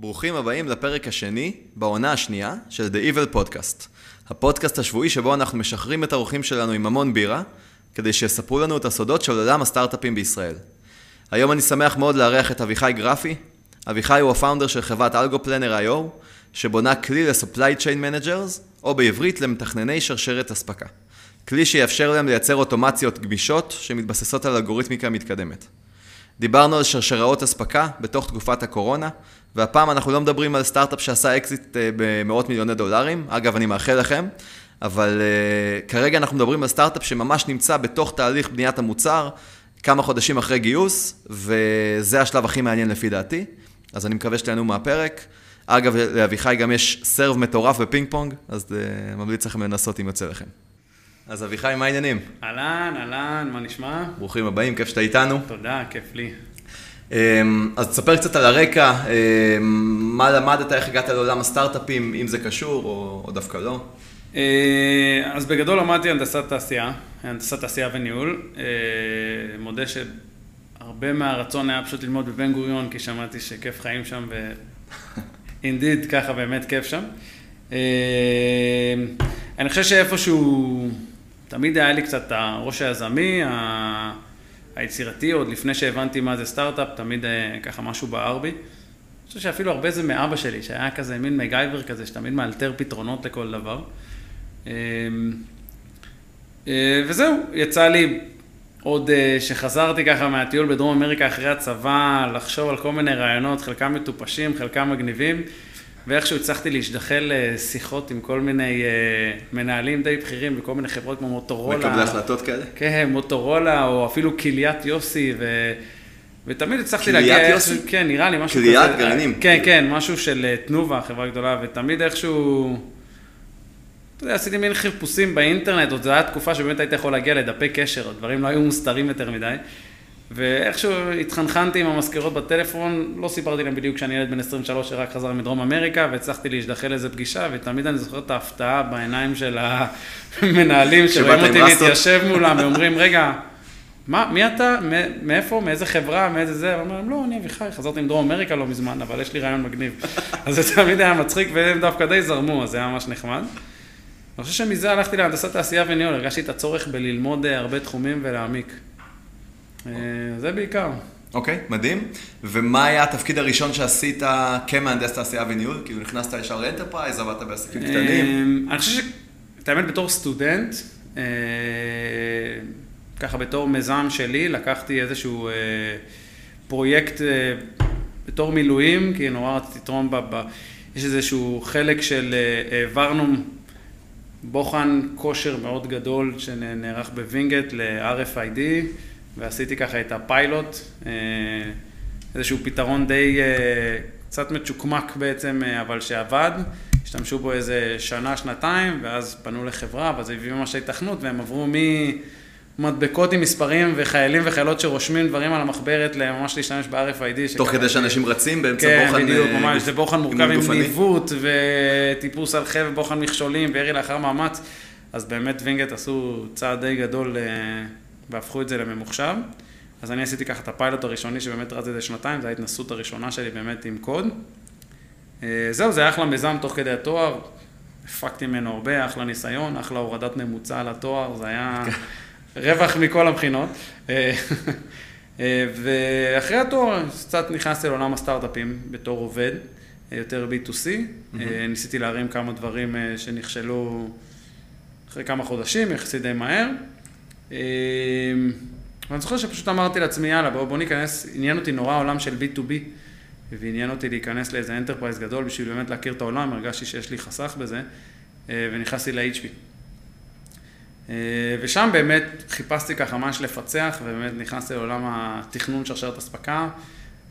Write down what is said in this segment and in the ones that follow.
ברוכים הבאים לפרק השני, בעונה השנייה, של The Evil Podcast. הפודקאסט השבועי שבו אנחנו משחררים את האורחים שלנו עם המון בירה, כדי שיספרו לנו את הסודות של עולם הסטארט-אפים בישראל. היום אני שמח מאוד לארח את אביחי גרפי. אביחי הוא הפאונדר של חברת אלגופלנר IO, שבונה כלי ל-supply chain managers, או בעברית למתכנני שרשרת אספקה. כלי שיאפשר להם לייצר אוטומציות גמישות שמתבססות על אלגוריתמיקה מתקדמת. דיברנו על שרשראות אספקה בתוך תקופת הקורונה, והפעם אנחנו לא מדברים על סטארט-אפ שעשה אקזיט אה, במאות מיליוני דולרים, אגב, אני מאחל לכם, אבל uh, כרגע אנחנו מדברים על סטארט-אפ שממש נמצא בתוך תהליך בניית המוצר, כמה חודשים אחרי גיוס, וזה השלב הכי מעניין לפי דעתי, אז אני מקווה שתהנו מהפרק. אגב, לאביחי גם יש serve מטורף בפינג פונג, אז uh, ממליץ לכם לנסות אם יוצא לכם. אז אביחי, מה העניינים? אהלן, אהלן, מה נשמע? ברוכים הבאים, כיף שאתה איתנו. תודה, כיף לי. אמ, אז תספר קצת על הרקע, אמ, מה למדת, איך הגעת לעולם הסטארט-אפים, אם זה קשור או, או דווקא לא. אה, אז בגדול למדתי הנדסת תעשייה, הנדסת תעשייה וניהול. אה, מודה שהרבה מהרצון היה פשוט ללמוד בבן גוריון, כי שמעתי שכיף חיים שם, ואינדיד, ככה באמת כיף שם. אה, אני חושב שאיפשהו, תמיד היה לי קצת הראש היזמי, היצירתי, עוד לפני שהבנתי מה זה סטארט-אפ, תמיד אה, ככה משהו בער בי. אני חושב שאפילו הרבה זה מאבא שלי, שהיה כזה מין מגייבר כזה, שתמיד מאלתר פתרונות לכל דבר. אה, אה, וזהו, יצא לי עוד שחזרתי ככה מהטיול בדרום אמריקה אחרי הצבא, לחשוב על כל מיני רעיונות, חלקם מטופשים, חלקם מגניבים. ואיכשהו הצלחתי להשתחל לשיחות עם כל מיני uh, מנהלים די בכירים בכל מיני חברות כמו מוטורולה. מקבלי החלטות כאלה? כן, מוטורולה, או אפילו קליית יוסי, ו... ותמיד הצלחתי להגיע... קליית יוסי? כן, נראה לי משהו כזה. קליית גרעינים. כן, כן, משהו של אה, תנובה, חברה גדולה, ותמיד איכשהו... אתה יודע, עשיתי מין חיפושים באינטרנט, עוד זו הייתה תקופה שבאמת היית יכול להגיע לדפי קשר, הדברים לא היו מוסתרים יותר מדי. ואיכשהו התחנחנתי עם המזכירות בטלפון, לא סיפרתי להם בדיוק שאני ילד בן 23 שרק חזר מדרום אמריקה, והצלחתי להשתחל לאיזה פגישה, ותמיד אני זוכר את ההפתעה בעיניים של המנהלים, שרואים אותי להתיישב מולם, ואומרים, רגע, מה, מי אתה, מאיפה, מאיזה חברה, מאיזה זה, ואומרים, לא, אני אביחי, חזרתי מדרום אמריקה לא מזמן, אבל יש לי רעיון מגניב. אז זה תמיד היה מצחיק, והם דווקא די זרמו, אז זה היה ממש נחמד. אני חושב שמזה הלכתי להנדסת תעשייה וניהול, הרגשתי את הצורך בללמוד אה, הרבה תחומים ולהעמיק. אה, זה בעיקר. אוקיי, okay, מדהים. ומה היה התפקיד הראשון שעשית כמהנדס תעשייה וניהול? כאילו נכנסת ישר ל enterprise, עבדת בעסקים אה, קטנים? אני חושב ש... את האמת, בתור סטודנט, אה, ככה בתור מיזם שלי, לקחתי איזשהו פרויקט בתור מילואים, כי נורא רציתי לתרום ב... ב... יש איזשהו חלק של העברנו בוחן כושר מאוד גדול שנערך בווינגייט ל-RFID. ועשיתי ככה את הפיילוט, אה, איזשהו פתרון די אה, קצת מצ'וקמק בעצם, אה, אבל שעבד. השתמשו בו איזה שנה, שנתיים, ואז פנו לחברה, ואז הביאו ממש ההתכנות, והם עברו ממדבקות עם מספרים וחיילים וחיילות שרושמים דברים על המחברת, לממש להשתמש ב-RFID. תוך כדי שאנשים רצים באמצע כן, בוחן... כן, בדיוק, ממש, זה בוחן מורכב עם ניווט, וטיפוס על חבל, בוחן מכשולים, וירי לאחר מאמץ. אז באמת וינגייט עשו צעד די גדול והפכו את זה לממוחשב. אז אני עשיתי ככה את הפיילוט הראשוני שבאמת רץ איזה שנתיים, זו ההתנסות הראשונה שלי באמת עם קוד. אה, זהו, זה היה אחלה מיזם תוך כדי התואר, הפקתי ממנו הרבה, אחלה ניסיון, אחלה הורדת ממוצע על התואר, זה היה רווח מכל הבחינות. אה, אה, ואחרי התואר קצת נכנסתי לעולם הסטארט-אפים בתור עובד, יותר B2C, mm-hmm. ניסיתי להרים כמה דברים שנכשלו אחרי כמה חודשים, יחסית די מהר. אמ, ואני זוכר שפשוט אמרתי לעצמי, יאללה, בוא, בוא ניכנס, עניין אותי נורא העולם של B2B, ועניין אותי להיכנס לאיזה enterprise גדול בשביל באמת להכיר את העולם, הרגשתי שיש לי חסך בזה, אה, ונכנסתי ל-HP. אה, ושם באמת חיפשתי ככה ממש לפצח, ובאמת נכנסתי לעולם התכנון שרשרת אספקה,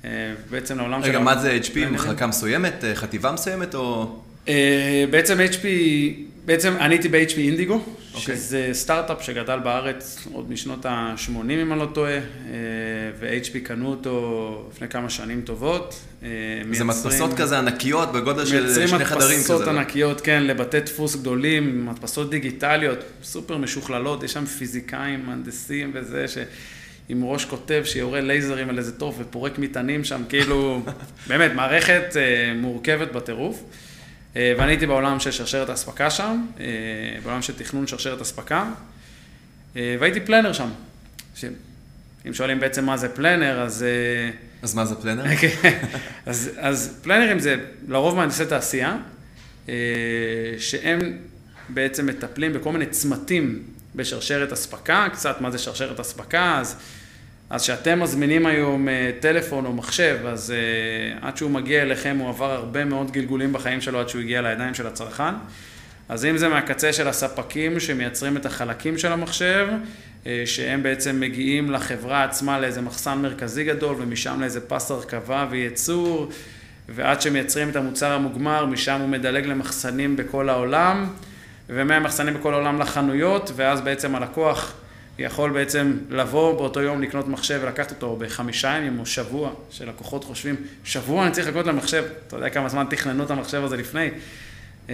אה, בעצם לעולם של... רגע, מה זה HP? מחלקה מסוימת? חטיבה מסוימת או... בעצם HP בעצם אני הייתי ב-HP אינדיגו, okay. שזה סטארט-אפ שגדל בארץ עוד משנות ה-80 אם אני לא טועה, אה, ו-HP קנו אותו לפני כמה שנים טובות. אה, זה מדפסות כזה ענקיות בגודל של שני חדרים כזה. מייצרים מדפסות ענקיות, כן, לבתי דפוס גדולים, מדפסות דיגיטליות, סופר משוכללות, יש שם פיזיקאים, מהנדסים וזה, ש... עם ראש כותב שיורה לייזרים על איזה טוב ופורק מטענים שם, כאילו, באמת, מערכת מורכבת בטירוף. ואני הייתי בעולם של שרשרת האספקה שם, בעולם של תכנון שרשרת אספקה, והייתי פלנר שם. אם שואלים בעצם מה זה פלנר, אז... אז מה זה פלנר? כן. אז, אז פלנרים זה לרוב מהנדסי תעשייה, שהם בעצם מטפלים בכל מיני צמתים בשרשרת אספקה, קצת מה זה שרשרת אספקה, אז, אז שאתם מזמינים היום אה, טלפון או מחשב, אז uh, עד שהוא מגיע אליכם הוא עבר הרבה מאוד גלגולים בחיים שלו עד שהוא הגיע לידיים של הצרכן. אז אם זה מהקצה של הספקים שמייצרים את החלקים של המחשב, uh, שהם בעצם מגיעים לחברה עצמה לאיזה מחסן מרכזי גדול ומשם לאיזה פס הרכבה וייצור, ועד שמייצרים את המוצר המוגמר, משם הוא מדלג למחסנים בכל העולם. ומהמחסנים בכל העולם לחנויות, ואז בעצם הלקוח יכול בעצם לבוא באותו יום לקנות מחשב ולקחת אותו בחמישה ימים או שבוע, שלקוחות חושבים, שבוע אני צריך לקנות למחשב, אתה יודע כמה זמן תכננו את המחשב הזה לפני. אמ,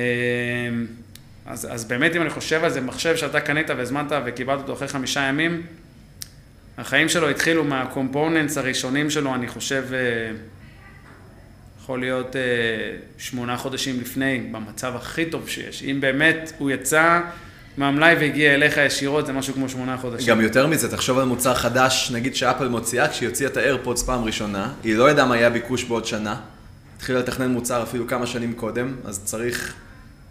אז, אז באמת אם אני חושב על זה, מחשב שאתה קנית והזמנת וקיבלת אותו אחרי חמישה ימים, החיים שלו התחילו מהקומפוננטס הראשונים שלו, אני חושב, אה, יכול להיות אה, שמונה חודשים לפני, במצב הכי טוב שיש. אם באמת הוא יצא מהמלאי והגיע אליך ישירות, זה משהו כמו שמונה חודשים. גם יותר מזה, תחשוב על מוצר חדש, נגיד שאפל מוציאה, כשהיא הוציאה את האיירפודס פעם ראשונה, היא לא ידעה מה יהיה ביקוש בעוד שנה, התחילה לתכנן מוצר אפילו כמה שנים קודם, אז צריך,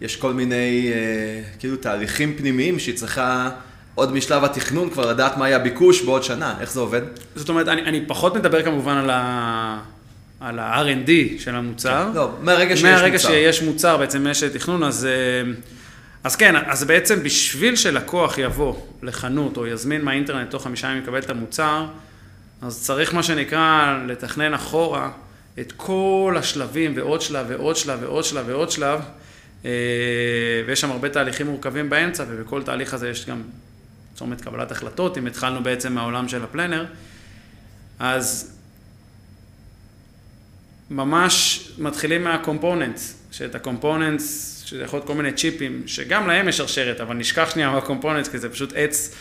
יש כל מיני אה, כאילו תהליכים פנימיים שהיא צריכה... עוד משלב התכנון כבר לדעת מה יהיה הביקוש בעוד שנה, איך זה עובד? זאת אומרת, אני, אני פחות מדבר כמובן על, ה... על ה-R&D של המוצר. כן. לא, מהרגע שיש מהרגע מוצר. שיש מוצר, בעצם יש תכנון, אז, אה, אז כן, אז בעצם בשביל שלקוח יבוא לחנות או יזמין מהאינטרנט תוך חמישה ימים יקבל את המוצר, אז צריך מה שנקרא לתכנן אחורה את כל השלבים ועוד שלב ועוד שלב ועוד שלב ועוד שלב, אה, ויש שם הרבה תהליכים מורכבים באמצע, ובכל תהליך הזה יש גם צומת קבלת החלטות, אם התחלנו בעצם מהעולם של הפלנר, אז ממש מתחילים מהקומפוננטס, שאת הקומפוננטס, שזה יכול להיות כל מיני צ'יפים, שגם להם יש שרשרת, אבל נשכח שנייה מהקומפוננטס, כי זה פשוט עץ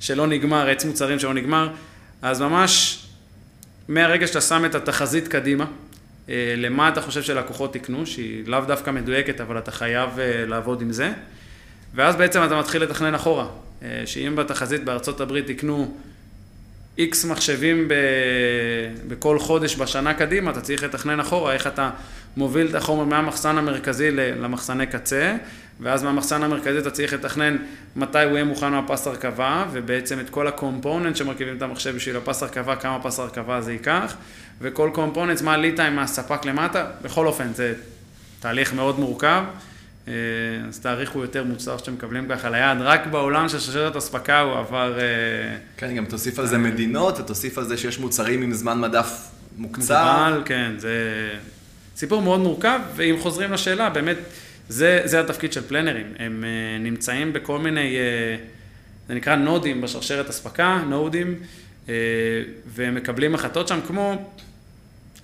שלא נגמר, עץ מוצרים שלא נגמר, אז ממש מהרגע שאתה שם את התחזית קדימה, אה, למה אתה חושב שלקוחות יקנו, שהיא לאו דווקא מדויקת, אבל אתה חייב אה, לעבוד עם זה, ואז בעצם אתה מתחיל לתכנן אחורה, אה, שאם בתחזית בארצות הברית יקנו איקס מחשבים ב... בכל חודש בשנה קדימה, אתה צריך לתכנן אחורה איך אתה מוביל את החומר מהמחסן המרכזי למחסני קצה, ואז מהמחסן המרכזי אתה צריך לתכנן מתי הוא יהיה מוכן מהפס הרכבה, ובעצם את כל הקומפוננט שמרכיבים את המחשב בשביל הפס הרכבה, כמה פס הרכבה זה ייקח, וכל קומפוננט, מה הליד טיים מהספק למטה, בכל אופן זה תהליך מאוד מורכב. אה, אז תאריך הוא יותר מוצר שאתם מקבלים ככה ליד, רק בעולם של שרשרת אספקה הוא עבר... אה, כן, גם תוסיף על זה מדינות, ותוסיף על זה שיש מוצרים עם זמן מדף מוקצר. מוגבל, כן, זה סיפור מאוד מורכב, ואם חוזרים לשאלה, באמת, זה, זה התפקיד של פלנרים. הם uh, נמצאים בכל מיני, זה נקרא נודים בשרשרת אספקה, נודים, והם מקבלים החלטות שם כמו,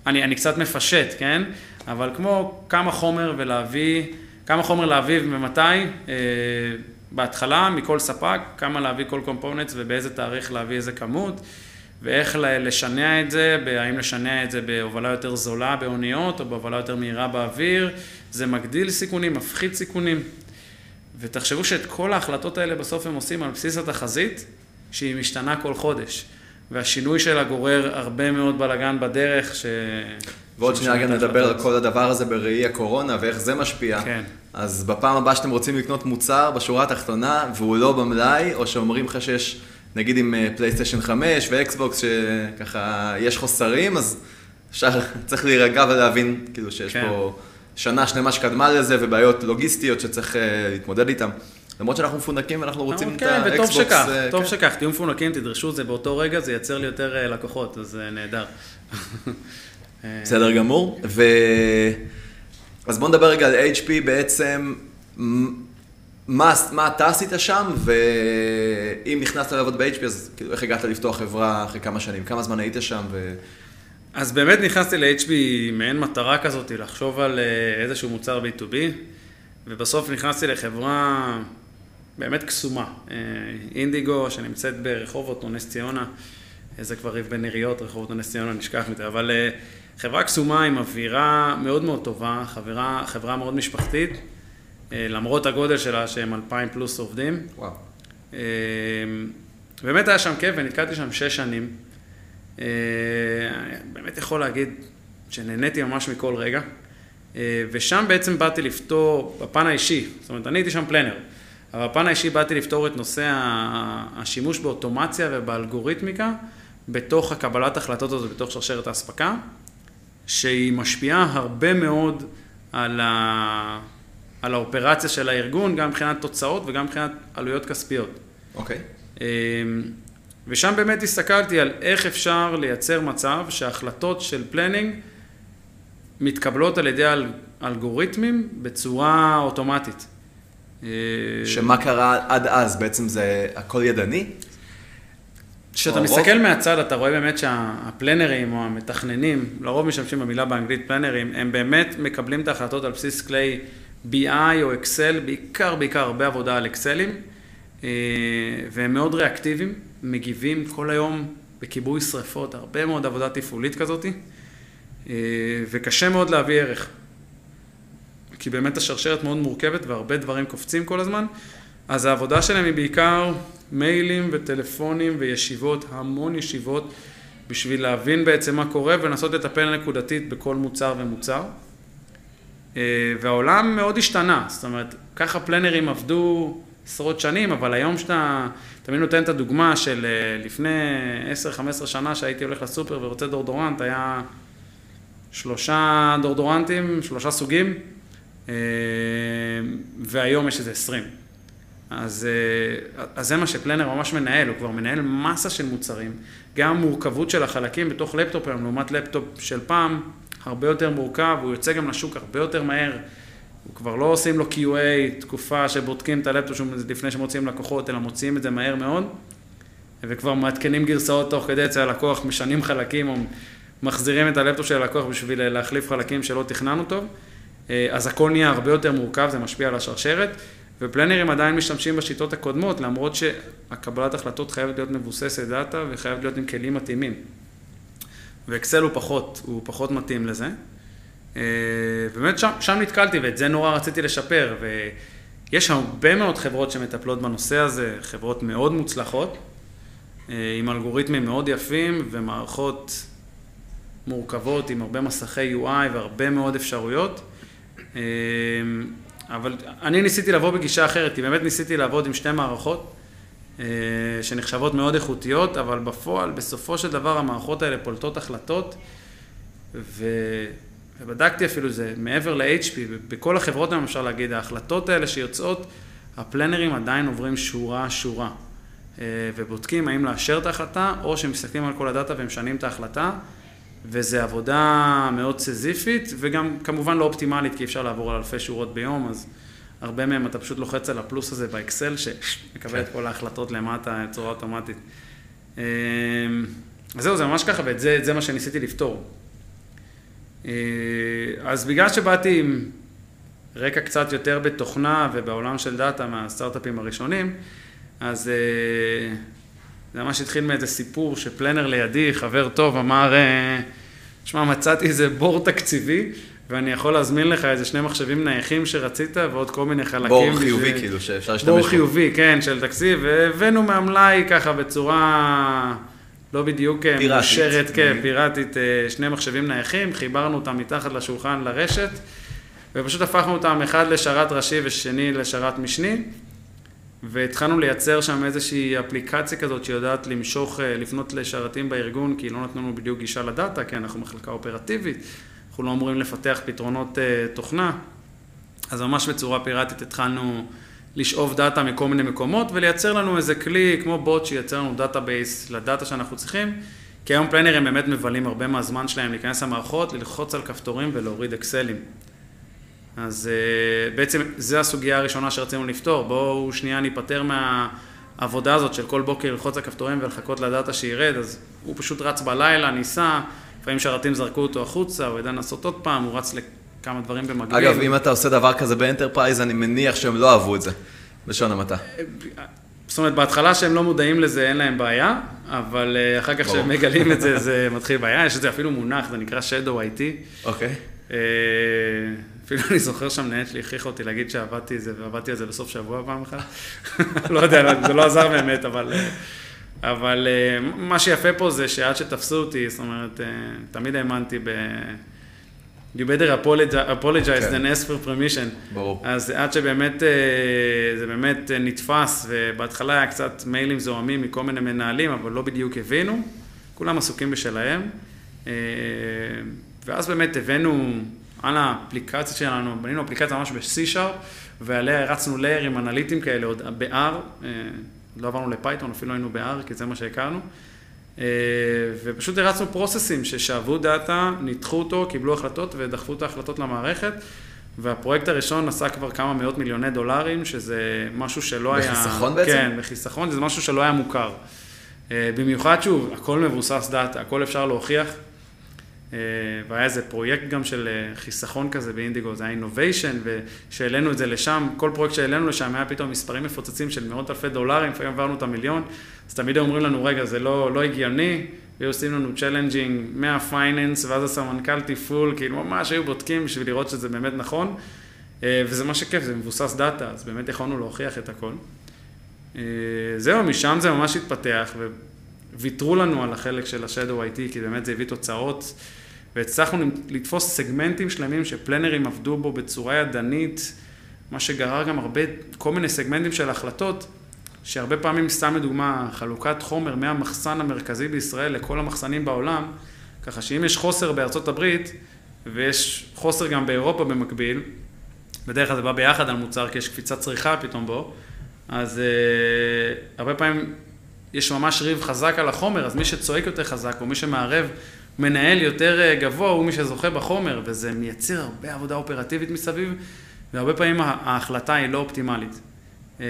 אני, אני קצת מפשט, כן? אבל כמו כמה חומר ולהביא, כמה חומר להביא ומתי, uh, בהתחלה מכל ספק, כמה להביא כל קומפוננטס ובאיזה תאריך להביא איזה כמות. ואיך לשנע את זה, האם לשנע את זה בהובלה יותר זולה באוניות או בהובלה יותר מהירה באוויר, זה מגדיל סיכונים, מפחית סיכונים. ותחשבו שאת כל ההחלטות האלה בסוף הם עושים על בסיס התחזית, שהיא משתנה כל חודש. והשינוי שלה גורר הרבה מאוד בלאגן בדרך. ש... ועוד שנייה גם נדבר על כל הדבר הזה בראי הקורונה ואיך זה משפיע. כן. אז בפעם הבאה שאתם רוצים לקנות מוצר בשורה התחתונה והוא לא במלאי, או שאומרים לך שיש... נגיד עם PlayStation 5 ו Xbox, שככה יש חוסרים, אז אפשר, צריך להירגע ולהבין, כאילו שיש כן. פה שנה שלמה שקדמה לזה, ובעיות לוגיסטיות שצריך uh, להתמודד איתן. למרות שאנחנו מפונקים ואנחנו רוצים כן, את ה Xbox. וטוב שכך, uh, טוב כן. שכך, תהיו מפונקים, תדרשו את זה באותו רגע, זה ייצר לי יותר לקוחות, אז נהדר. בסדר גמור, ו... אז בואו נדבר רגע על HP בעצם. מה, מה אתה עשית שם, ואם נכנסת לעבוד ב-HP, אז כאילו, איך הגעת לפתוח חברה אחרי כמה שנים? כמה זמן היית שם? ו... אז באמת נכנסתי ל-HP מעין מטרה כזאת, לחשוב על אה, איזשהו מוצר B2B, ובסוף נכנסתי לחברה באמת קסומה, אה, אינדיגו, שנמצאת ברחובות או נס ציונה, זה כבר ריב בין עיריות, רחובות הנס ציונה, נשכח מזה, אבל חברה קסומה עם אווירה מאוד מאוד טובה, חברה, חברה מאוד משפחתית, למרות הגודל שלה שהם אלפיים פלוס עובדים. וואו. באמת היה שם כיף ונתקעתי שם שש שנים. באמת יכול להגיד שנהניתי ממש מכל רגע. ושם בעצם באתי לפתור, בפן האישי, זאת אומרת, אני הייתי שם פלנר, אבל בפן האישי באתי לפתור את נושא השימוש באוטומציה ובאלגוריתמיקה בתוך הקבלת החלטות הזאת, בתוך שרשרת האספקה, שהיא משפיעה הרבה מאוד על, ה... על האופרציה של הארגון, גם מבחינת תוצאות וגם מבחינת עלויות כספיות. אוקיי. Okay. אמ, ושם באמת הסתכלתי על איך אפשר לייצר מצב שהחלטות של פלנינג מתקבלות על ידי אלגוריתמים בצורה אוטומטית. שמה קרה עד אז? בעצם זה הכל ידני? כשאתה מסתכל מהצד, אתה רואה באמת שהפלנרים או המתכננים, לרוב משתמשים במילה באנגלית פלנרים, הם באמת מקבלים את ההחלטות על בסיס כלי BI או אקסל, בעיקר, בעיקר הרבה עבודה על אקסלים, אה, והם מאוד ריאקטיביים, מגיבים כל היום בכיבוי שריפות, הרבה מאוד עבודה תפעולית כזאת, אה, וקשה מאוד להביא ערך. כי באמת השרשרת מאוד מורכבת והרבה דברים קופצים כל הזמן, אז העבודה שלהם היא בעיקר מיילים וטלפונים וישיבות, המון ישיבות, בשביל להבין בעצם מה קורה ולנסות לטפל נקודתית בכל מוצר ומוצר. אה, והעולם מאוד השתנה, זאת אומרת, ככה פלנרים עבדו עשרות שנים, אבל היום שאתה תמיד נותן את הדוגמה של אה, לפני 10-15 שנה שהייתי הולך לסופר ורוצה דורדורנט, היה שלושה דורדורנטים, שלושה סוגים, אה, והיום יש איזה 20. אז, אה, אז זה מה ש planner ממש מנהל, הוא כבר מנהל מסה של מוצרים. גם המורכבות של החלקים בתוך לפטופ היום, לעומת לפטופ של פעם, הרבה יותר מורכב, הוא יוצא גם לשוק הרבה יותר מהר. הוא כבר לא עושים לו QA, תקופה שבודקים את הלפטופ לפני שמוציאים לקוחות, אלא מוציאים את זה מהר מאוד, וכבר מעדכנים גרסאות תוך כדי אצל הלקוח, משנים חלקים או מחזירים את הלפטופ של הלקוח בשביל להחליף חלקים שלא תכננו טוב. אה, אז הכל נהיה הרבה יותר מורכב, זה משפיע על השרשרת, ופלנרים עדיין משתמשים בשיטות הקודמות, למרות שהקבלת החלטות חייבת להיות מבוססת דאטה וחייבת להיות עם כלים מתאימים. ואקסל הוא פחות, הוא פחות מתאים לזה. אה, באמת שם, שם נתקלתי ואת זה נורא רציתי לשפר, ויש הרבה מאוד חברות שמטפלות בנושא הזה, חברות מאוד מוצלחות, אה, עם אלגוריתמים מאוד יפים ומערכות מורכבות עם הרבה מסכי UI והרבה מאוד אפשרויות. אבל אני ניסיתי לבוא בגישה אחרת, כי באמת ניסיתי לעבוד עם שתי מערכות אה, שנחשבות מאוד איכותיות, אבל בפועל, בסופו של דבר המערכות האלה פולטות החלטות, ו... ובדקתי אפילו זה מעבר ל-HP, בכל החברות היום אפשר להגיד, ההחלטות האלה שיוצאות, הפלנרים עדיין עוברים שורה-שורה, אה, ובודקים האם לאשר את ההחלטה, או שמסתכלים על כל הדאטה ומשנים את ההחלטה. וזו עבודה מאוד סזיפית, וגם כמובן לא אופטימלית, כי אפשר לעבור על אלפי שורות ביום, אז הרבה מהם אתה פשוט לוחץ על הפלוס הזה באקסל, שמקבל את כן. כל ההחלטות למטה בצורה אוטומטית. אמ, אז זהו, זה ממש ככה, ואת זה, זה מה שניסיתי לפתור. אה, אז בגלל שבאתי עם רקע קצת יותר בתוכנה ובעולם של דאטה מהסטארט-אפים הראשונים, אז אה, זה ממש התחיל מאיזה סיפור שפלנר לידי, חבר טוב, אמר, אה, מצאתי איזה בור תקציבי, ואני יכול להזמין לך איזה שני מחשבים נייחים שרצית, ועוד כל מיני חלקים. בור חיובי, בשביל... כאילו, שאפשר להשתמש בו. בור חיובי, כן, של תקציב, והבאנו מהמלאי ככה בצורה לא בדיוק אה. מושרת, כן, פיראטית, אה, שני מחשבים נייחים, חיברנו אותם מתחת לשולחן לרשת, ופשוט הפכנו אותם אחד לשרת ראשי ושני לשרת משני. והתחלנו לייצר שם איזושהי אפליקציה כזאת שיודעת למשוך, אה, לפנות לשרתים בארגון, כי לא נתנו לנו בדיוק גישה לדאטה, כי אנחנו מחלקה אופרטיבית, אנחנו לא אמורים לפתח פתרונות אה, תוכנה, אז ממש בצורה פיראטית התחלנו לשאוב דאטה מכל מיני מקומות ולייצר לנו איזה כלי כמו בוט שייצר לנו database לדאטה שאנחנו צריכים, כי היום פלנרים באמת מבלים הרבה מהזמן שלהם להיכנס למערכות, ללחוץ על כפתורים ולהוריד אקסלים. אז uh, בעצם זו הסוגיה הראשונה שרצינו לפתור, בואו שנייה ניפטר מהעבודה הזאת של כל בוקר ללחוץ על כפתורים ולחכות לדאטה שירד, אז הוא פשוט רץ בלילה, ניסה, לפעמים שרתים זרקו אותו החוצה, הוא ידע לנסות עוד פעם, הוא רץ לכמה דברים במקביל. אגב, אם אתה עושה דבר כזה ב enterprise, אני מניח שהם לא אהבו את זה, בלשון המעטה. זאת אומרת, בהתחלה שהם לא מודעים לזה, אין להם בעיה, אבל אה, אחר כך כשהם מגלים את זה, זה מתחיל בעיה. יש לזה אפילו מונח, זה נקרא Shadow IT. אוקיי. אה, אפילו אני זוכר שהמנהלת שלי הכריחה אותי להגיד שעבדתי זה, ועבדתי על זה בסוף שבוע פעם אחת. לא יודע, זה לא עזר באמת, אבל... אה, אבל מה שיפה פה זה שעד שתפסו אותי, זאת אומרת, תמיד האמנתי ב... You better apologize כן. than ask for permission. ברור. אז עד שבאמת, אה, זה באמת אה, נתפס, ובהתחלה היה קצת מיילים זוהמים מכל מיני מנהלים, אבל לא בדיוק הבינו, כולם עסוקים בשלהם. אה, ואז באמת הבאנו על האפליקציה שלנו, בנינו אפליקציה ממש ב-C-Sharp, ועליה הרצנו ליירים אנליטיים כאלה עוד ב-R, לא עברנו לפייתון, אפילו היינו ב-R, כי זה מה שהכרנו. אה, ופשוט הרצנו פרוססים ששאבו דאטה, ניתחו אותו, קיבלו החלטות ודחפו את ההחלטות למערכת. והפרויקט הראשון עשה כבר כמה מאות מיליוני דולרים, שזה משהו שלא בחיסכון היה... בחיסכון בעצם? כן, בחיסכון, זה משהו שלא היה מוכר. אה, במיוחד שוב, הכל מבוסס דאטה, הכל אפשר להוכיח. אה, והיה איזה פרויקט גם של חיסכון כזה באינדיגו, זה היה innovation, ושהעלינו את זה לשם, כל פרויקט שהעלינו לשם היה פתאום מספרים מפוצצים של מאות אלפי דולרים, לפעמים עברנו את המיליון. אז תמיד אומרים לנו, רגע, זה לא, לא הגיוני, והיו עושים לנו challenging מה finance, ואז הסמנכ"ל תפעול, כאילו ממש היו בודקים בשביל לראות שזה באמת נכון, אה, וזה מה שכיף, זה מבוסס דאטה, אז באמת יכולנו להוכיח את הכל. אה, זהו, משם זה ממש התפתח, וויתרו לנו על החלק של ה-Shadow IT, כי באמת זה הביא תוצאות, והצלחנו לתפוס סגמנטים שלמים שפלנרים עבדו בו בצורה ידנית, מה שגרר גם הרבה, כל מיני סגמנטים של החלטות. שהרבה פעמים, סתם לדוגמה, חלוקת חומר מהמחסן המרכזי בישראל לכל המחסנים בעולם, ככה שאם יש חוסר בארצות הברית, ויש חוסר גם באירופה במקביל, בדרך כלל זה בא ביחד על מוצר, כי יש קפיצת צריכה פתאום בו, אז uh, הרבה פעמים יש ממש ריב חזק על החומר, אז מי שצועק יותר חזק, או מי שמערב מנהל יותר uh, גבוה, הוא מי שזוכה בחומר, וזה מייצר הרבה עבודה אופרטיבית מסביב, והרבה פעמים ההחלטה היא לא אופטימלית. אה,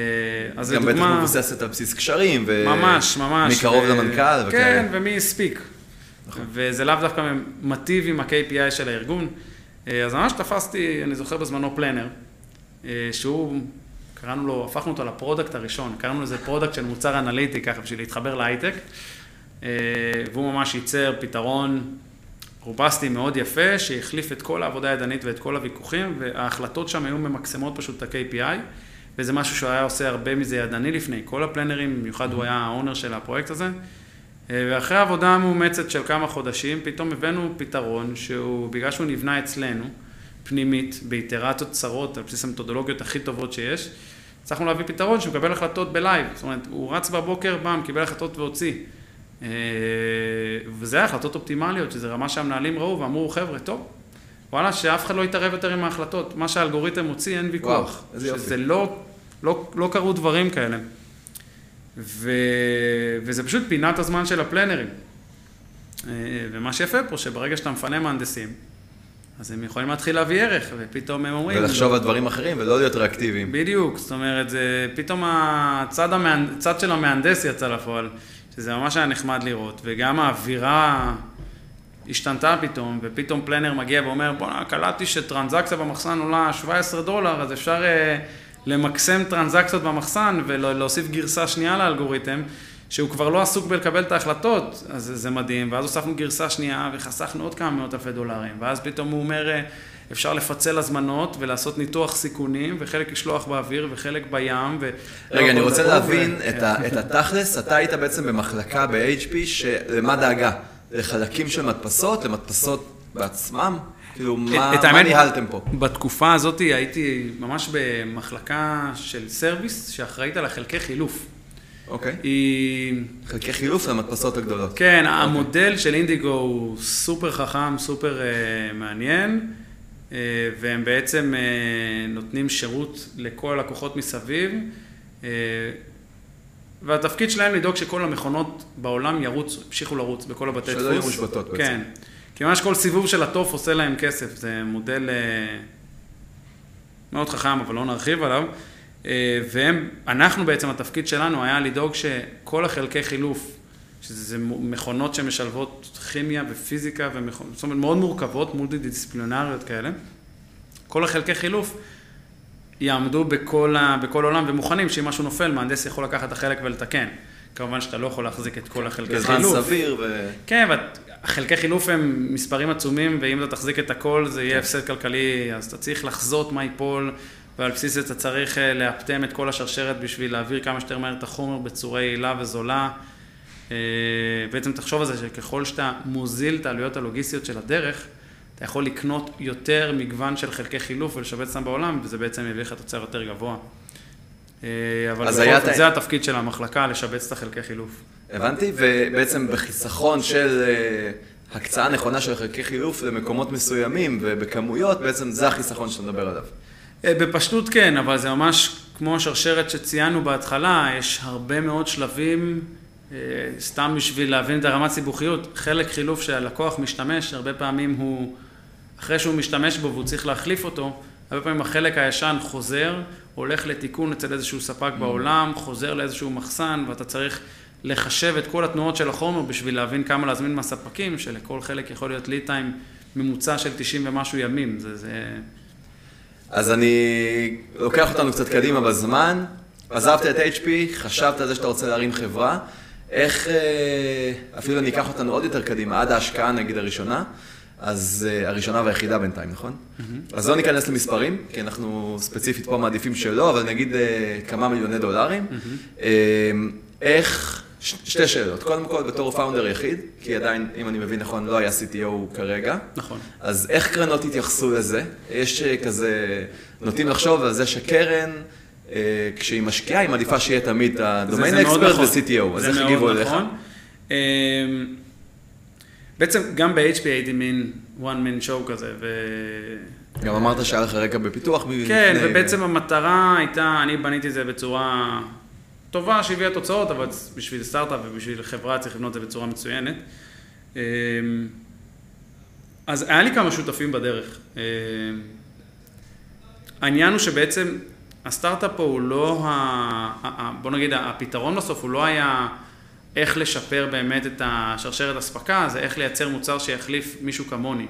אז לדוגמה... גם בטח מבוססת על בסיס קשרים, ו... ממש, ממש. מקרוב ו... למנכ"ל וכאלה. כן, ומי הספיק. נכון. וזה לאו דווקא מטיב עם ה-KPI של הארגון. אה, אז ממש תפסתי, אני זוכר בזמנו planner, אה, שהוא, קראנו לו, הפכנו אותו ל product הראשון, קראנו לזה product של מוצר אנליטי, ככה בשביל להתחבר להייטק, והוא ממש ייצר פתרון רובסטי מאוד יפה, שהחליף את כל העבודה הידנית ואת כל הוויכוחים, וההחלטות שם היו ממקסמות פשוט את ה-KPI. וזה משהו שהוא היה עושה הרבה מזה ידני לפני, כל הפלנרים, במיוחד הוא היה ה owner של הפרויקט הזה. אה, ואחרי עבודה מאומצת של כמה חודשים, פתאום הבאנו פתרון שהוא, בגלל שהוא נבנה אצלנו, פנימית, באיטרציות צרות, על בסיס המתודולוגיות הכי טובות שיש, הצלחנו להביא פתרון שמקבל החלטות בלייב. זאת אומרת, הוא רץ בבוקר, באם, קיבל החלטות והוציא. אה, וזה היה החלטות אופטימליות, שזה רמה שהמנהלים ראו ואמרו, חבר'ה, טוב, וואלה, שאף אחד לא יתערב יותר עם ההחלטות. מה שהאלגוריתם מוציא, אין ויכוח. וואו, איזה יופי. שזה לא, לא, לא קרו דברים כאלה. ו... וזה פשוט פינת הזמן של הפלנרים. אה, ומה שיפה פה, שברגע שאתה מפנה מהנדסים, אז הם יכולים להתחיל להביא ערך, ופתאום הם אומרים... ולחשוב על דברים אחרים ולא להיות ריאקטיביים. בדיוק, זאת אומרת, זה פתאום הצד, המהנ... הצד של המהנדס יצא לפועל, שזה ממש היה נחמד לראות, וגם האווירה השתנתה פתאום, ופתאום פלנר מגיע ואומר, בוא'נה, קלטתי שטרנזקציה במחסן עולה 17 דולר, אז אפשר uh, למקסם טרנזקציות במחסן ולהוסיף גרסה שנייה לאלגוריתם, שהוא כבר לא עסוק בלקבל את ההחלטות, אז זה מדהים, ואז הוספנו גרסה שנייה וחסכנו עוד כמה מאות אלפי דולרים, ואז פתאום הוא אומר, אה, אפשר לפצל הזמנות ולעשות ניתוח סיכונים, וחלק לשלוח באוויר וחלק בים. ו... רגע, אני רוצה להבין ו... את, ה, את התכלס, אתה היית בעצם במחלקה ב-HP שלמה דאגה? לחלקים של מדפסות, למדפסות בעצמם? כאילו, מה, מה ניהלתם פה? בתקופה הזאת הייתי ממש במחלקה של service שאחראית על החלקי חילוף. אוקיי. היא... חלקי חילוף למדפסות הגדולות. כן, אוקיי. המודל של אינדיגו הוא סופר חכם, סופר uh, מעניין, והם בעצם uh, נותנים שירות לכל הלקוחות מסביב. Uh, והתפקיד שלהם לדאוג שכל המכונות בעולם ירוצו, ימשיכו לרוץ בכל הבתי דפוס. שלא יהיו מושבתות בעצם. כן. כי ממש כל סיבוב של התוף עושה להם כסף, זה מודל אה, מאוד חכם, אבל לא נרחיב עליו. אה, והם, אנחנו בעצם, התפקיד שלנו היה לדאוג שכל החלקי חילוף, שזה מכונות שמשלבות כימיה ופיזיקה, ומכונות, זאת אומרת מאוד מורכבות, מולטי דיסציפלינריות כאלה, כל החלקי חילוף יעמדו בכל, ה, בכל עולם ומוכנים שאם משהו נופל, מהנדס יכול לקחת את החלק ולתקן. כמובן שאתה לא יכול להחזיק את כל החלקי חילוף. בזמן סביר ו... כן, החלקי חילוף הם מספרים עצומים, ואם אתה תחזיק את הכל, זה יהיה כן. הפסד כלכלי, אז אתה צריך לחזות מה ייפול, ועל בסיס זה אתה צריך אה, לאפטם את כל השרשרת בשביל להעביר כמה שיותר מהר את החומר בצורה יעילה וזולה. אה, בעצם תחשוב על זה שככל שאתה מוזיל את העלויות הלוגיסטיות של הדרך, אתה יכול לקנות יותר מגוון של חלקי חילוף ולשבץ אותם בעולם, וזה בעצם יביא לך תוצר יותר גבוה. אה, אבל בכל זאת, זה התפקיד של המחלקה, לשבץ את החלקי חילוף. הבנתי, ובעצם בחיסכון של אה, הקצאה נכונה של חלקי חילוף למקומות מסוימים ובכמויות, בעצם זה החיסכון שאתה מדבר עליו. בפשטות כן, אבל זה ממש כמו השרשרת שציינו בהתחלה, יש הרבה מאוד שלבים, סתם בשביל להבין את הרמת סיבוכיות, חלק חילוף שהלקוח משתמש, הרבה פעמים הוא... אחרי שהוא משתמש בו והוא צריך להחליף אותו, הרבה פעמים החלק הישן חוזר, הולך לתיקון אצל איזשהו ספק mm. בעולם, חוזר לאיזשהו מחסן, ואתה צריך לחשב את כל התנועות של החומר בשביל להבין כמה להזמין מהספקים, שלכל חלק יכול להיות ליד טיים ממוצע של 90 ומשהו ימים. זה, זה... אז אני לוקח אותנו קצת קדימה בזמן, עזבת את HP, חשבת על זה שאתה רוצה להרים חברה, איך, אה, אפילו אני אקח אותנו עוד יותר קדימה, עד ההשקעה נגיד הראשונה, אז uh, הראשונה והיחידה בינתיים, נכון? אז לא ניכנס למספרים, כי אנחנו ספציפית פה מעדיפים שלא, אבל נגיד uh, כמה מיליוני דולרים. איך, שתי שאלות. קודם כל, בתור פאונדר יחיד, כי עדיין, אם אני מבין נכון, לא היה CTO כרגע. נכון. אז איך קרנות התייחסו לזה? יש כזה, נוטים לחשוב על זה שקרן... כשהיא משקיעה, היא מעדיפה שיהיה תמיד הדומיין אקספרט נכון. ו-CTO, אז איך הגיבו אליך? נכון. בעצם גם ב-HP הייתי מין one man show כזה, ו... גם אמרת שהיה לך רקע בפיתוח. כן, ובעצם המטרה הייתה, אני בניתי את זה בצורה טובה שהביאה תוצאות, אבל בשביל סטארט-אפ ובשביל חברה צריך לבנות את זה בצורה מצוינת. אמ, אז היה לי כמה שותפים בדרך. אמ, העניין הוא שבעצם הסטארט-אפ פה הוא לא, ה... בוא נגיד, הפתרון בסוף הוא לא היה... איך לשפר באמת את השרשרת אספקה, זה איך לייצר מוצר שיחליף מישהו כמוני.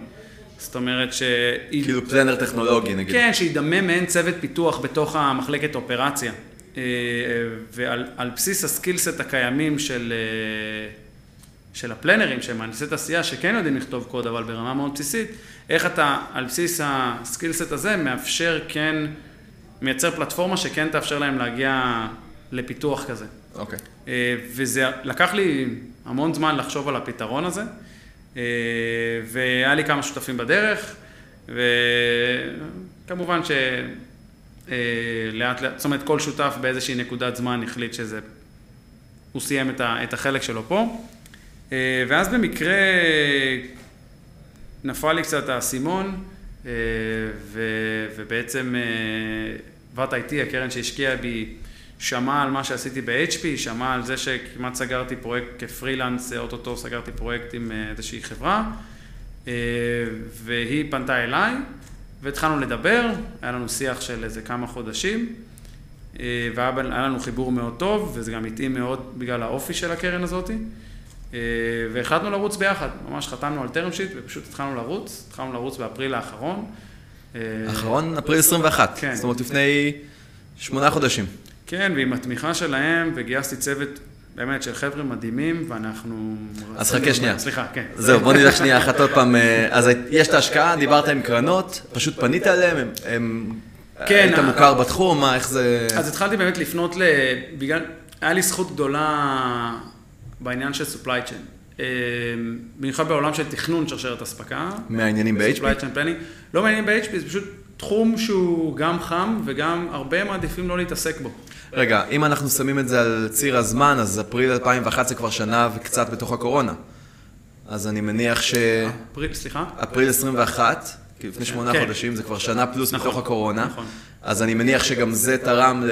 זאת אומרת ש... כאילו פלנר טכנולוגי נגיד. כן, שידמם מעין צוות פיתוח בתוך המחלקת אופרציה. אה, ועל בסיס הסקילסט הקיימים של, אה, של הפלנרים, שהם מהנדסי תעשייה, שכן יודעים לכתוב קוד, אבל ברמה מאוד בסיסית, איך אתה על בסיס הסקילסט הזה מאפשר כן, מייצר פלטפורמה שכן תאפשר להם להגיע לפיתוח כזה. אוקיי. אה, וזה לקח לי המון זמן לחשוב על הפתרון הזה, אה, והיה לי כמה שותפים בדרך, וכמובן שלאט אה, לאט, זאת אומרת כל שותף באיזושהי נקודת זמן החליט שזה, הוא סיים את החלק שלו פה, ואז במקרה נפל לי קצת האסימון, ובעצם בת IT, הקרן שהשקיעה בי, שמע על מה שעשיתי ב-HP, שמע על זה שכמעט סגרתי פרויקט כפרילנס, אוטוטו סגרתי פרויקט עם אה, איזושהי חברה, אה, והיא פנתה אליי, והתחלנו לדבר, היה לנו שיח של איזה כמה חודשים, אה, והיה לנו חיבור מאוד טוב, וזה גם התאים מאוד בגלל האופי של הקרן הזאת, והחלטנו לרוץ ביחד, ממש חתמנו על טרם שיט ופשוט התחלנו לרוץ, התחלנו לרוץ באפריל האחרון. האחרון? אפריל 21, כן. זאת אומרת לפני שמונה חודשים. כן, ועם התמיכה שלהם, וגייסתי צוות באמת של חבר'ה מדהימים, ואנחנו... אז חכה שנייה. סליחה, כן. זהו, בוא נלך שנייה אחת עוד פעם. אה, אז יש את ההשקעה, דיברת עם קרנות, פשוט פנית אליהם, הם... הם... כן. היית מוכר בתחום, מה, איך זה... אז התחלתי באמת לפנות ל... בגלל... היה לי זכות גדולה בעניין של supply chain. אה, במיוחד בעולם של תכנון שרשרת אספקה. מעניינים ב-HP? supply chain planning. לא מעניינים ב-HP, זה פשוט תחום שהוא גם חם וגם הרבה מעדיפים לא להתעסק בו. רגע, אם אנחנו שמים את זה על ציר הזמן, אז אפריל 2011 זה כבר שנה וקצת בתוך הקורונה. אז אני מניח ש... אפריל, סליחה? אפריל 21, כי לפני שמונה כן. חודשים, זה כבר שנה פלוס נכון, בתוך הקורונה. נכון. אז אני מניח שגם זה תרם ל...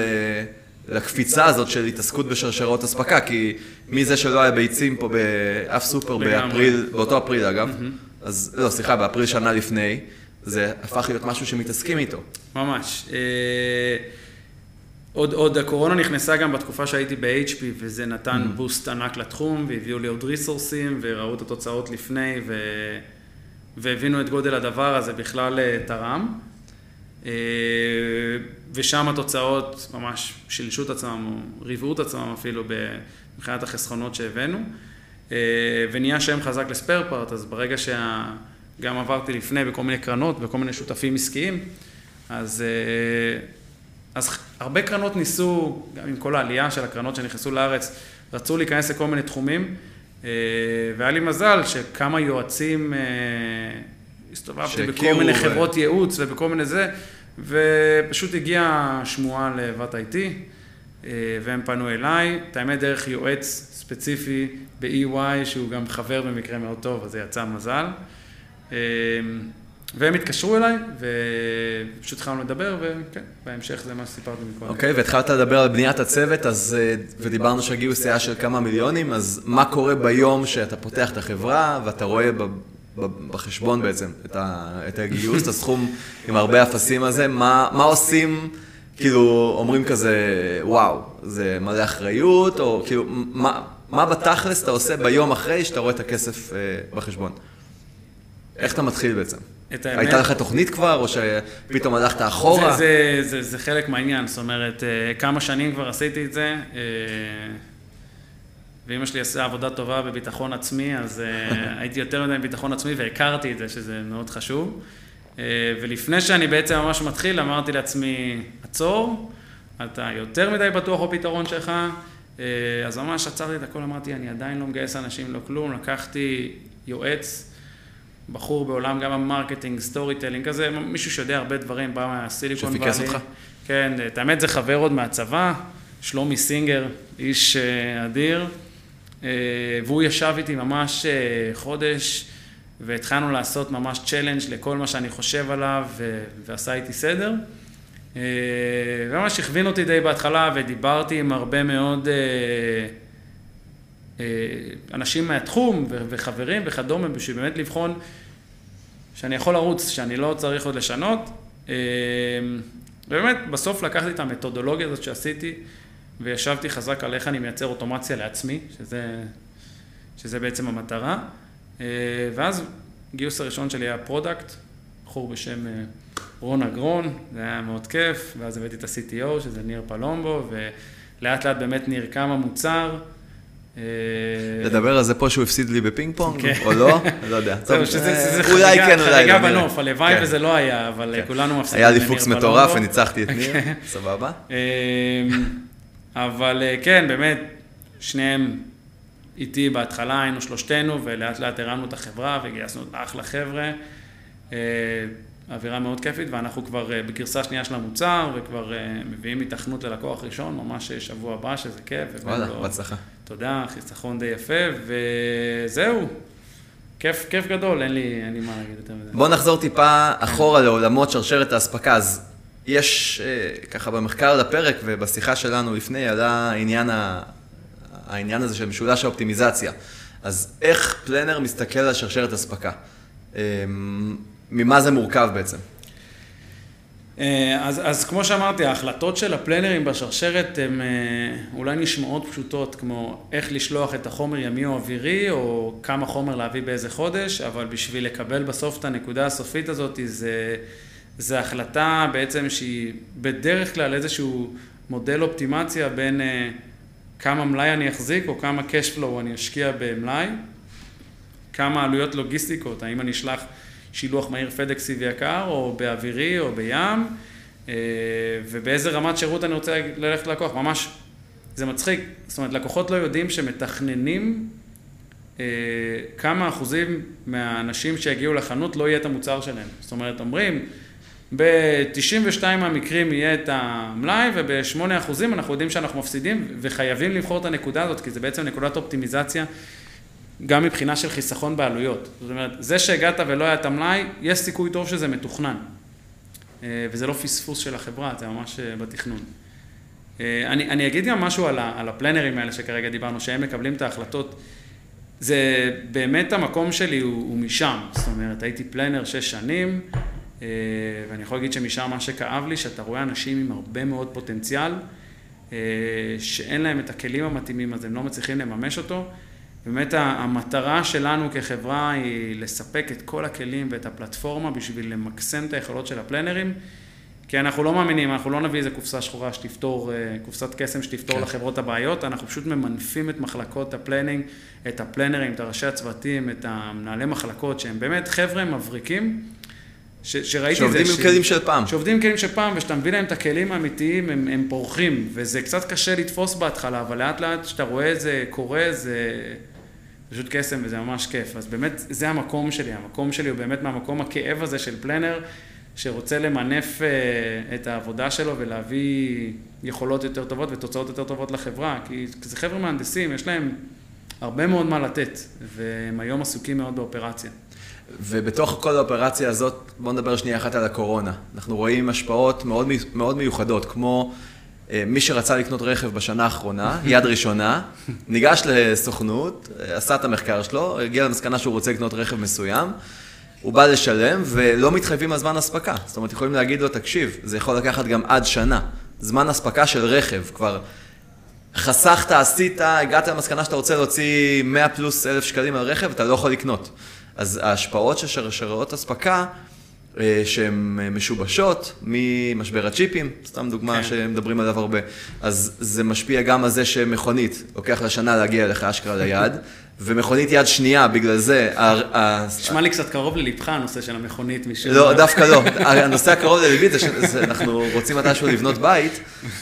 לקפיצה הזאת של התעסקות בשרשרות אספקה, כי מזה שלא היה ביצים פה באף סופר באפריל, באותו אפריל אגב, אז לא, סליחה, באפריל שנה לפני, זה הפך להיות משהו שמתעסקים איתו. ממש. אה, עוד, עוד הקורונה נכנסה גם בתקופה שהייתי ב-HP, וזה נתן mm. boost ענק לתחום, והביאו לי עוד ריסורסים, וראו את התוצאות לפני, ו... והבינו את גודל הדבר הזה בכלל אה, תרם. ושם התוצאות ממש שילשו את עצמם, או ריבעו את עצמם אפילו מבחינת החסכונות שהבאנו. ונהיה שם חזק לספייר פארט, אז ברגע שגם עברתי לפני בכל מיני קרנות, בכל מיני שותפים עסקיים, אז, אז הרבה קרנות ניסו, גם עם כל העלייה של הקרנות שנכנסו לארץ, רצו להיכנס לכל מיני תחומים, והיה לי מזל שכמה יועצים, הסתובבתי בכל מיני חברות ייעוץ ובכל מיני זה, ופשוט הגיעה שמועה לבת IT, והם פנו אליי, את האמת דרך יועץ ספציפי ב-EY, שהוא גם חבר במקרה מאוד טוב, אז זה יצא מזל. והם התקשרו אליי, ופשוט התחלנו לדבר, וכן, בהמשך זה מה שסיפרתי מקודם. אוקיי, okay, והתחלת לדבר על בניית הצוות, אז, ודיברנו שהגיעו סיעה של כמה מיליונים, אז מה קורה ביום שאתה פותח את החברה, ואתה רואה בחשבון בעצם את, ה, את הגיוס, את הסכום עם הרבה אפסים הזה, מה, מה עושים, כאילו, אומרים כזה, וואו, זה מלא אחריות, או כאילו, מה, מה בתכלס אתה עושה ביום אחרי שאתה רואה את הכסף אה, בחשבון? איך אתה מתחיל בעצם? הייתה לך תוכנית כבר, או שפתאום הלכת אחורה? זה, זה, זה, זה חלק מהעניין, זאת אומרת, אה, כמה שנים כבר עשיתי את זה, אה, ואמא שלי עשה עבודה טובה בביטחון עצמי, אז הייתי יותר מדי בביטחון עצמי והכרתי את זה, שזה מאוד חשוב. ולפני שאני בעצם ממש מתחיל, אמרתי לעצמי, עצור, אתה יותר מדי בטוח בפתרון שלך, אז ממש עצרתי את הכל, אמרתי, אני עדיין לא מגייס אנשים, לא כלום, לקחתי יועץ. בחור בעולם גם ה marketing, storytelling, כזה, מישהו שיודע הרבה דברים, בא מהסיליקון ואלי. שפיקס אותך? כן, את האמת זה חבר עוד מהצבא, שלומי סינגר, איש אדיר, והוא ישב איתי ממש חודש, והתחלנו לעשות ממש צ'לנג' לכל מה שאני חושב עליו, ועשה איתי סדר. וממש הכווין אותי די בהתחלה, ודיברתי עם הרבה מאוד אנשים מהתחום וחברים וכדומה, בשביל באמת לבחון שאני יכול לרוץ, שאני לא צריך עוד לשנות. ובאמת, בסוף לקחתי את המתודולוגיה הזאת שעשיתי, וישבתי חזק על איך אני מייצר אוטומציה לעצמי, שזה, שזה בעצם המטרה. ואז גיוס הראשון שלי היה product, בחור בשם רון אגרון, זה היה מאוד כיף, ואז הבאתי את ה-CTO, שזה ניר פלומבו, ולאט לאט באמת נרקם המוצר. לדבר על זה פה שהוא הפסיד לי בפינג פונג, או לא? לא יודע. זהו, שזה חגיגה בנוף, הלוואי וזה לא היה, אבל כולנו מפסידים. היה לי פוקס מטורף וניצחתי את ניר, סבבה. אבל כן, באמת, שניהם איתי בהתחלה, היינו שלושתנו, ולאט לאט הרמנו את החברה וגייסנו אחלה חבר'ה. אווירה מאוד כיפית, ואנחנו כבר בגרסה שנייה של המוצר, וכבר מביאים התכנות ללקוח ראשון, ממש שבוע הבא, שזה כיף. וואלה, בהצלחה. תודה, חיסכון די יפה, וזהו. כיף, כיף גדול, אין לי, אין לי מה להגיד יותר מזה. בוא נחזור טיפה אחורה לעולמות שרשרת האספקה. אז יש, ככה במחקר על הפרק ובשיחה שלנו לפני, עלה העניין, ה... העניין הזה של משולש האופטימיזציה. אז איך פלנר מסתכל על שרשרת אספקה? ממה זה מורכב בעצם? אז, אז כמו שאמרתי, ההחלטות של הפלנרים בשרשרת הן אולי נשמעות פשוטות, כמו איך לשלוח את החומר ימי או אווירי, או כמה חומר להביא באיזה חודש, אבל בשביל לקבל בסוף את הנקודה הסופית הזאת, זה, זה החלטה בעצם שהיא בדרך כלל איזשהו מודל אופטימציה בין כמה מלאי אני אחזיק, או כמה cash flow אני אשקיע במלאי, כמה עלויות לוגיסטיקות, האם אני אשלח שילוח מהיר פדקסי ויקר, או באווירי, או בים, ובאיזה רמת שירות אני רוצה ללכת ללקוח. ממש, זה מצחיק. זאת אומרת, לקוחות לא יודעים שמתכננים כמה אחוזים מהאנשים שיגיעו לחנות לא יהיה את המוצר שלהם. זאת אומרת, אומרים, ב-92 מהמקרים יהיה את המלאי, וב-8 אחוזים אנחנו יודעים שאנחנו מפסידים, וחייבים לבחור את הנקודה הזאת, כי זה בעצם נקודת אופטימיזציה. גם מבחינה של חיסכון בעלויות. זאת אומרת, זה שהגעת ולא היה את המלאי, יש סיכוי טוב שזה מתוכנן. וזה לא פספוס של החברה, זה ממש בתכנון. אני, אני אגיד גם משהו על, ה, על הפלנרים האלה שכרגע דיברנו, שהם מקבלים את ההחלטות. זה באמת המקום שלי הוא, הוא משם. זאת אומרת, הייתי planner שש שנים, ואני יכול להגיד שמשם מה שכאב לי, שאתה רואה אנשים עם הרבה מאוד פוטנציאל, שאין להם את הכלים המתאימים, אז הם לא מצליחים לממש אותו. באמת המטרה שלנו כחברה היא לספק את כל הכלים ואת הפלטפורמה בשביל למקסם את היכולות של הפלנרים, כי אנחנו לא מאמינים, אנחנו לא נביא איזה קופסה שחורה שתפתור, אה, קופסת קסם שתפתור כן. לחברות הבעיות, אנחנו פשוט ממנפים את מחלקות ה planning, את הפלנרים, את הראשי הצוותים, את המנהלי מחלקות, שהם באמת חבר'ה מבריקים. ש, שראיתי את זה. שעובדים עם כלים של פעם. שעובדים עם כלים של פעם, ושאתה מביא להם את הכלים האמיתיים, הם, הם פורחים, וזה קצת קשה לתפוס בהתחלה, אבל לאט לאט כשאתה רואה את זה קורה, זה פשוט קסם וזה ממש כיף. אז באמת, זה המקום שלי, המקום שלי הוא באמת מהמקום הכאב הזה של פלנר, שרוצה למנף uh, את העבודה שלו ולהביא יכולות יותר טובות ותוצאות יותר טובות לחברה, כי זה חבר'ה מהנדסים, יש להם הרבה מאוד מה לתת, והם היום עסוקים מאוד באופרציה. ובתוך כל האופרציה הזאת, בואו נדבר שנייה אחת על הקורונה. אנחנו רואים השפעות מאוד, מאוד מיוחדות, כמו אה, מי שרצה לקנות רכב בשנה האחרונה, יד ראשונה, ניגש לסוכנות, אה, עשה את המחקר שלו, הגיע למסקנה שהוא רוצה לקנות רכב מסוים, הוא בא לשלם ולא מתחייבים על זמן אספקה. זאת אומרת, יכולים להגיד לו, תקשיב, זה יכול לקחת גם עד שנה. זמן אספקה של רכב, כבר חסכת, עשית, הגעת למסקנה שאתה רוצה להוציא 100 פלוס אלף שקלים על רכב, אתה לא יכול לקנות. אז ההשפעות של שרשראות אספקה, אה, שהן אה, משובשות ממשבר הצ'יפים, סתם דוגמה כן. שמדברים עליו הרבה, אז זה משפיע גם על זה שמכונית, לוקח לה שנה להגיע אליך אשכרה ליד, ומכונית יד שנייה, בגלל זה... נשמע לי קצת קרוב ללבך הנושא של המכונית משום... לא, דווקא לא. הנושא הקרוב ללבי זה שאנחנו רוצים מתישהו לבנות בית,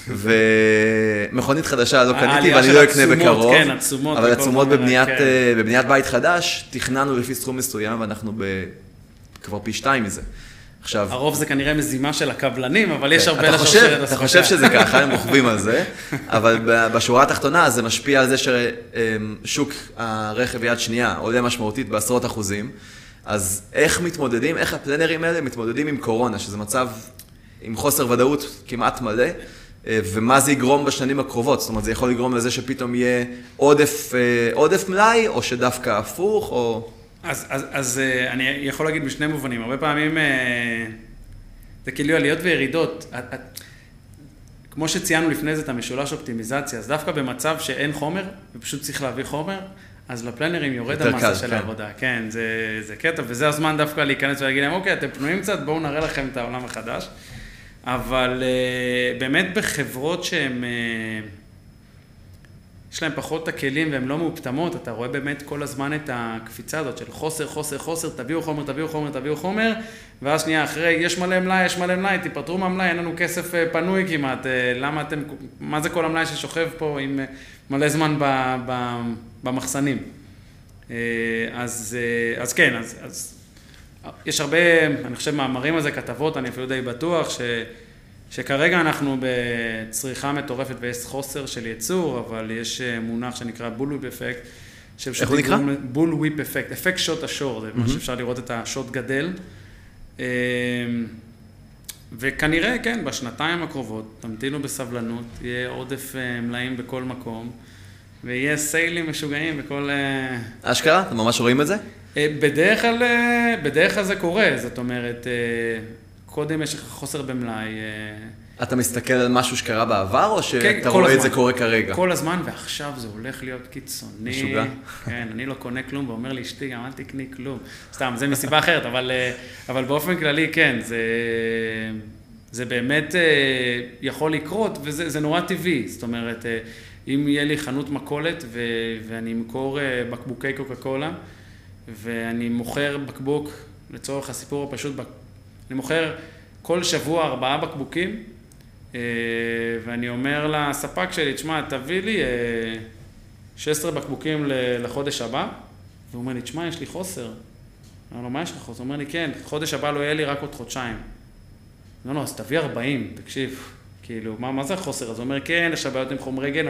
ומכונית חדשה לא קניתי ואני לא אקנה בקרוב. כן, עצומות. אבל עצומות כן. אה, בבניית בית חדש, תכננו לפי סכום מסוים, ואנחנו כבר פי שתיים מזה. עכשיו... הרוב זה כנראה מזימה של הקבלנים, אבל יש הרבה לשרשרת אספקה. אתה חושב שזה ככה, הם רוכבים על זה, אבל בשורה התחתונה זה משפיע על זה ששוק הרכב יד שנייה עולה משמעותית בעשרות אחוזים. אז איך מתמודדים, איך הפלנרים האלה מתמודדים עם קורונה, שזה מצב עם חוסר ודאות כמעט מלא, אה, ומה זה יגרום בשנים הקרובות? זאת אומרת, זה יכול לגרום לזה שפתאום יהיה עודף, אה, עודף מלאי, או שדווקא הפוך, או... אז, אז, אז אה, אני יכול להגיד בשני מובנים. הרבה פעמים אה, זה כאילו עליות וירידות. כמו שציינו לפני זה את המשולש אופטימיזציה, אז דווקא במצב שאין חומר, ופשוט צריך להביא חומר, אז לפלנרים יורד המסה של כן. העבודה. כן, זה, זה קטע, וזה הזמן דווקא להיכנס ולהגיד להם, אוקיי, אתם פנויים קצת, בואו נראה לכם את העולם החדש. אבל אה, באמת בחברות שהן... יש להם פחות את הכלים והן לא מאופטמות, אתה רואה באמת כל הזמן את הקפיצה הזאת של חוסר, חוסר, חוסר, תביאו חומר, תביאו חומר, תביאו חומר, ואז שנייה אחרי, יש מלא מלאי, יש מלא מלאי, תיפטרו מהמלאי, אין לנו כסף אה, פנוי כמעט, אה, למה אתם, מה זה כל המלאי ששוכב פה עם אה, מלא זמן ב, ב, במחסנים? אז, אז כן, אז, אז יש הרבה, אני חושב, מאמרים על זה, כתבות, אני אפילו די בטוח, ש... שכרגע אנחנו בצריכה מטורפת ויש חוסר של ייצור, אבל יש אה, מונח שנקרא בול וויפ אפקט. איך הוא נקרא? בול וויפ אפקט, אפקט שוט השור, זה mm-hmm. מה שאפשר לראות את השוט גדל. אמ, וכנראה, כן, בשנתיים הקרובות, תמתינו בסבלנות, יהיה עודף אה, מלאים בכל מקום, ויהיה סיילים משוגעים בכל... אה, אשכרה? אתם ממש רואים את זה? בדרך כלל, בדרך כלל זה קורה, זאת אומרת, קודם יש לך חוסר במלאי. אה, אתה מסתכל על משהו שקרה בעבר, או שאתה כן, רואה הזמן. את זה קורה כרגע? כל הזמן, ועכשיו זה הולך להיות קיצוני. משוגע. כן, אני לא קונה כלום, ואומר לאשתי, גם אל תקני כלום. סתם, זה מסיבה אחרת, אבל, אה, אבל באופן כללי, כן, זה, זה באמת אה, יכול לקרות, וזה נורא טבעי. זאת אומרת, אם יהיה לי חנות מכולת, ו, ואני אמכור בקבוקי קוקה קולה, ואני מוכר בקבוק, לצורך הסיפור הפשוט, אני מוכר כל שבוע ארבעה בקבוקים, אה, ואני אומר לספק שלי, תשמע, תביא לי 16 אה, בקבוקים לחודש הבא, והוא אומר לי, תשמע, יש לי חוסר. אני אומר לו, מה יש לך? הוא אומר לי, כן, חודש הבא לא יהיה לי רק עוד חודשיים. לא, לא, אז תביא 40, תקשיב, כאילו, מה, מה זה החוסר? אז הוא אומר, כן, יש בעיות עם חומרי גן,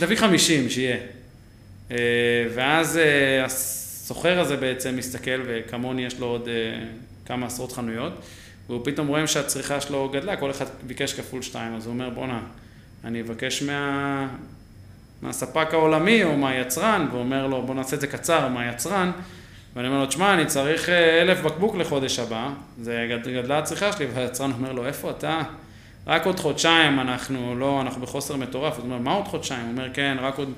תביא 50, שיהיה. אה, ואז הסוחר הזה בעצם מסתכל, וכמוני יש לו עוד כמה עשרות חנויות, והוא פתאום רואה שהצריכה שלו גדלה, כל אחד ביקש כפול שתיים, אז הוא אומר בואנה, אני אבקש מה... מהספק העולמי או מהיצרן, והוא אומר לו בוא נעשה את זה קצר, מהיצרן, ואני אומר לו, תשמע, אני צריך אה, אלף בקבוק לחודש הבא, זה גד, גדלה הצריכה שלי, והיצרן אומר לו, איפה אתה? רק עוד חודשיים אנחנו לא, אנחנו בחוסר מטורף, אז הוא אומר, מה עוד חודשיים? הוא אומר, כן, רק עוד,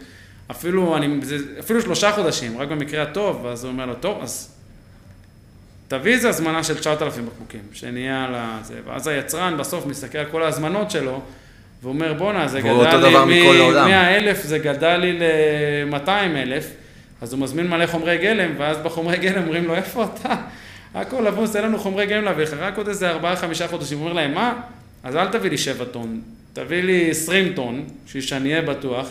אפילו, אני, אפילו שלושה חודשים, רק במקרה הטוב, ואז הוא אומר לו, טוב, אז תביא איזה הזמנה של 9,000 בקבוקים, שנהיה על זה, ואז היצרן בסוף מסתכל על כל ההזמנות שלו, ואומר, בואנה, זה גדל לי מ-100 אלף, זה גדל לי ל-200 אלף, אז הוא מזמין מלא חומרי גלם, ואז בחומרי גלם אומרים לו, איפה אתה? הכל אבוס, אין לנו חומרי גלם להביא לך, רק עוד איזה 4-5 חודשים. הוא אומר להם, מה? אז אל תביא לי 7 טון, תביא לי 20 טון, בשביל שאני אהיה בטוח,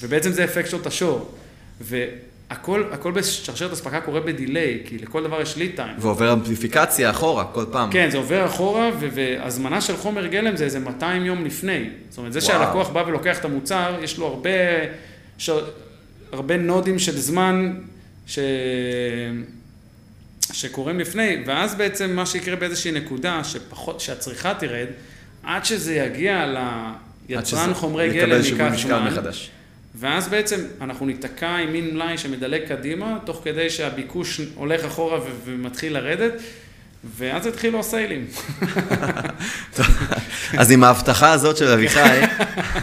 ובעצם זה אפקט של השור. והכל הכל בשרשרת אספקה קורה בדיליי, כי לכל דבר יש ליד טיים. ועובר אמפליפיקציה אחורה כל פעם. כן, זה עובר אחורה, והזמנה של חומר גלם זה איזה 200 יום לפני. זאת אומרת, זה וואו. שהלקוח בא ולוקח את המוצר, יש לו הרבה, ש... הרבה נודים של זמן ש... שקורים לפני, ואז בעצם מה שיקרה באיזושהי נקודה, שפחות, שהצריכה תרד, עד שזה יגיע ליצרן חומרי גלם ייקח זמן. ואז בעצם אנחנו ניתקע עם מין מלאי שמדלג קדימה, תוך כדי שהביקוש הולך אחורה ומתחיל לרדת, ואז התחילו הסיילים. אז עם ההבטחה הזאת של אביחי,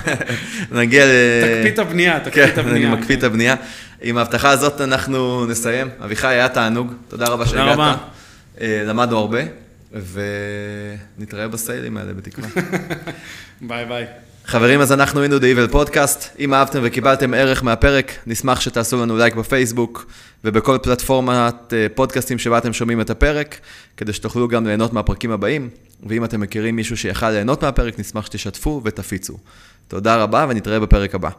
נגיע ל... תקפיא את הבנייה, תקפיא את הבנייה. אני מקפיא את הבנייה. עם ההבטחה הזאת אנחנו נסיים. אביחי, היה תענוג, תודה רבה שהגעת. תודה רבה. אה, למדנו הרבה, ונתראה בסיילים האלה בתקווה. ביי ביי. חברים, אז אנחנו היינו The Evil Podcast. אם אהבתם וקיבלתם ערך מהפרק, נשמח שתעשו לנו לייק בפייסבוק ובכל פלטפורמת אה, פודקאסטים שבה אתם שומעים את הפרק, כדי שתוכלו גם ליהנות מהפרקים הבאים. ואם אתם מכירים מישהו שיכל ליהנות מהפרק, נשמח שתשתפו ותפיצו. תודה רבה ונתראה בפרק הבא.